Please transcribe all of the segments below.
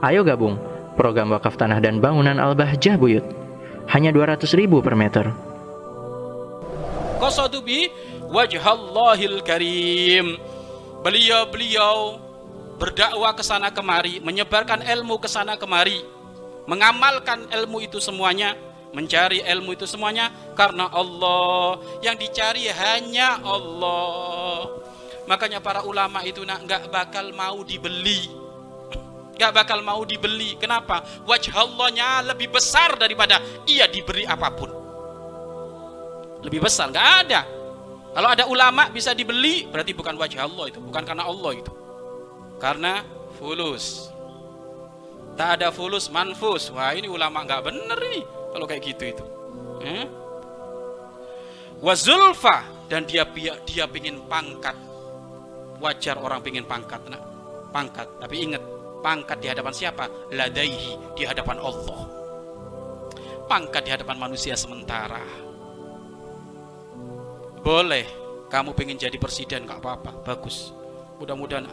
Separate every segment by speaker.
Speaker 1: Ayo gabung program wakaf tanah dan bangunan Al-Bahjah Buyut. Hanya 200 ribu per meter.
Speaker 2: Qasadubi wajhallahil karim. Beliau-beliau berdakwah ke sana kemari, menyebarkan ilmu ke sana kemari, mengamalkan ilmu itu semuanya mencari ilmu itu semuanya karena Allah yang dicari hanya Allah makanya para ulama itu nak nggak bakal mau dibeli nggak bakal mau dibeli. Kenapa? Wajah Allahnya lebih besar daripada ia diberi apa pun. Lebih besar nggak ada. Kalau ada ulama bisa dibeli berarti bukan wajah Allah itu. Bukan karena Allah itu. Karena fulus. Tak ada fulus manfus. Wah ini ulama nggak bener ini. Kalau kayak gitu itu. Eh? wazulfa dan dia dia pingin pangkat. Wajar orang pingin pangkat nak. Pangkat. Tapi ingat pangkat di hadapan siapa ladaihi di hadapan Allah pangkat di hadapan manusia sementara boleh kamu pengen jadi presiden gak apa-apa bagus mudah-mudahan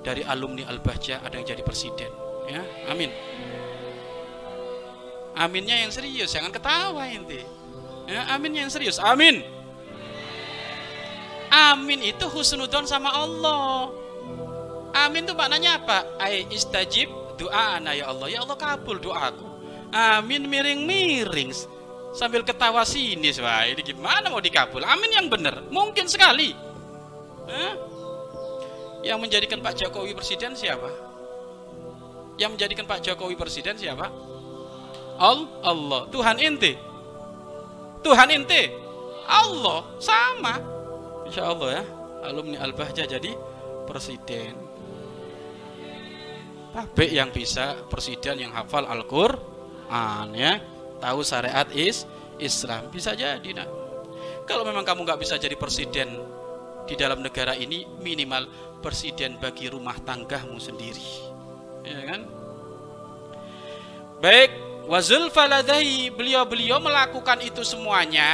Speaker 2: dari alumni Al-Bahja ada yang jadi presiden ya amin Aminnya yang serius, jangan ketawa inti. Ya, aminnya yang serius. Amin. Amin itu husnudon sama Allah. Amin itu maknanya apa? Ai istajib doa ana ya Allah. Ya Allah kabul doaku. Amin miring-miring. Sambil ketawa sini wah ini gimana mau dikabul? Amin yang benar mungkin sekali. Eh? yang menjadikan Pak Jokowi presiden siapa? Yang menjadikan Pak Jokowi presiden siapa? Allah. Tuhan inti. Tuhan inti. Allah sama. Insya Allah ya alumni Al-Bahja jadi presiden. Tapi yang bisa presiden yang hafal Al-Quran ya. Tahu syariat is Islam. Bisa jadi nah kalau memang kamu nggak bisa jadi presiden di dalam negara ini minimal presiden bagi rumah tanggamu sendiri. Ya kan? Baik Wazulfaladai beliau-beliau melakukan itu semuanya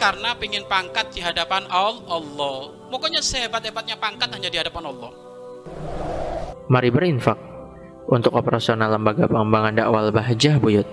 Speaker 2: karena ingin pangkat di hadapan Allah. Pokoknya sehebat-hebatnya pangkat hanya di hadapan Allah.
Speaker 1: Mari berinfak untuk operasional lembaga pengembangan dakwah Bahjah Buyut.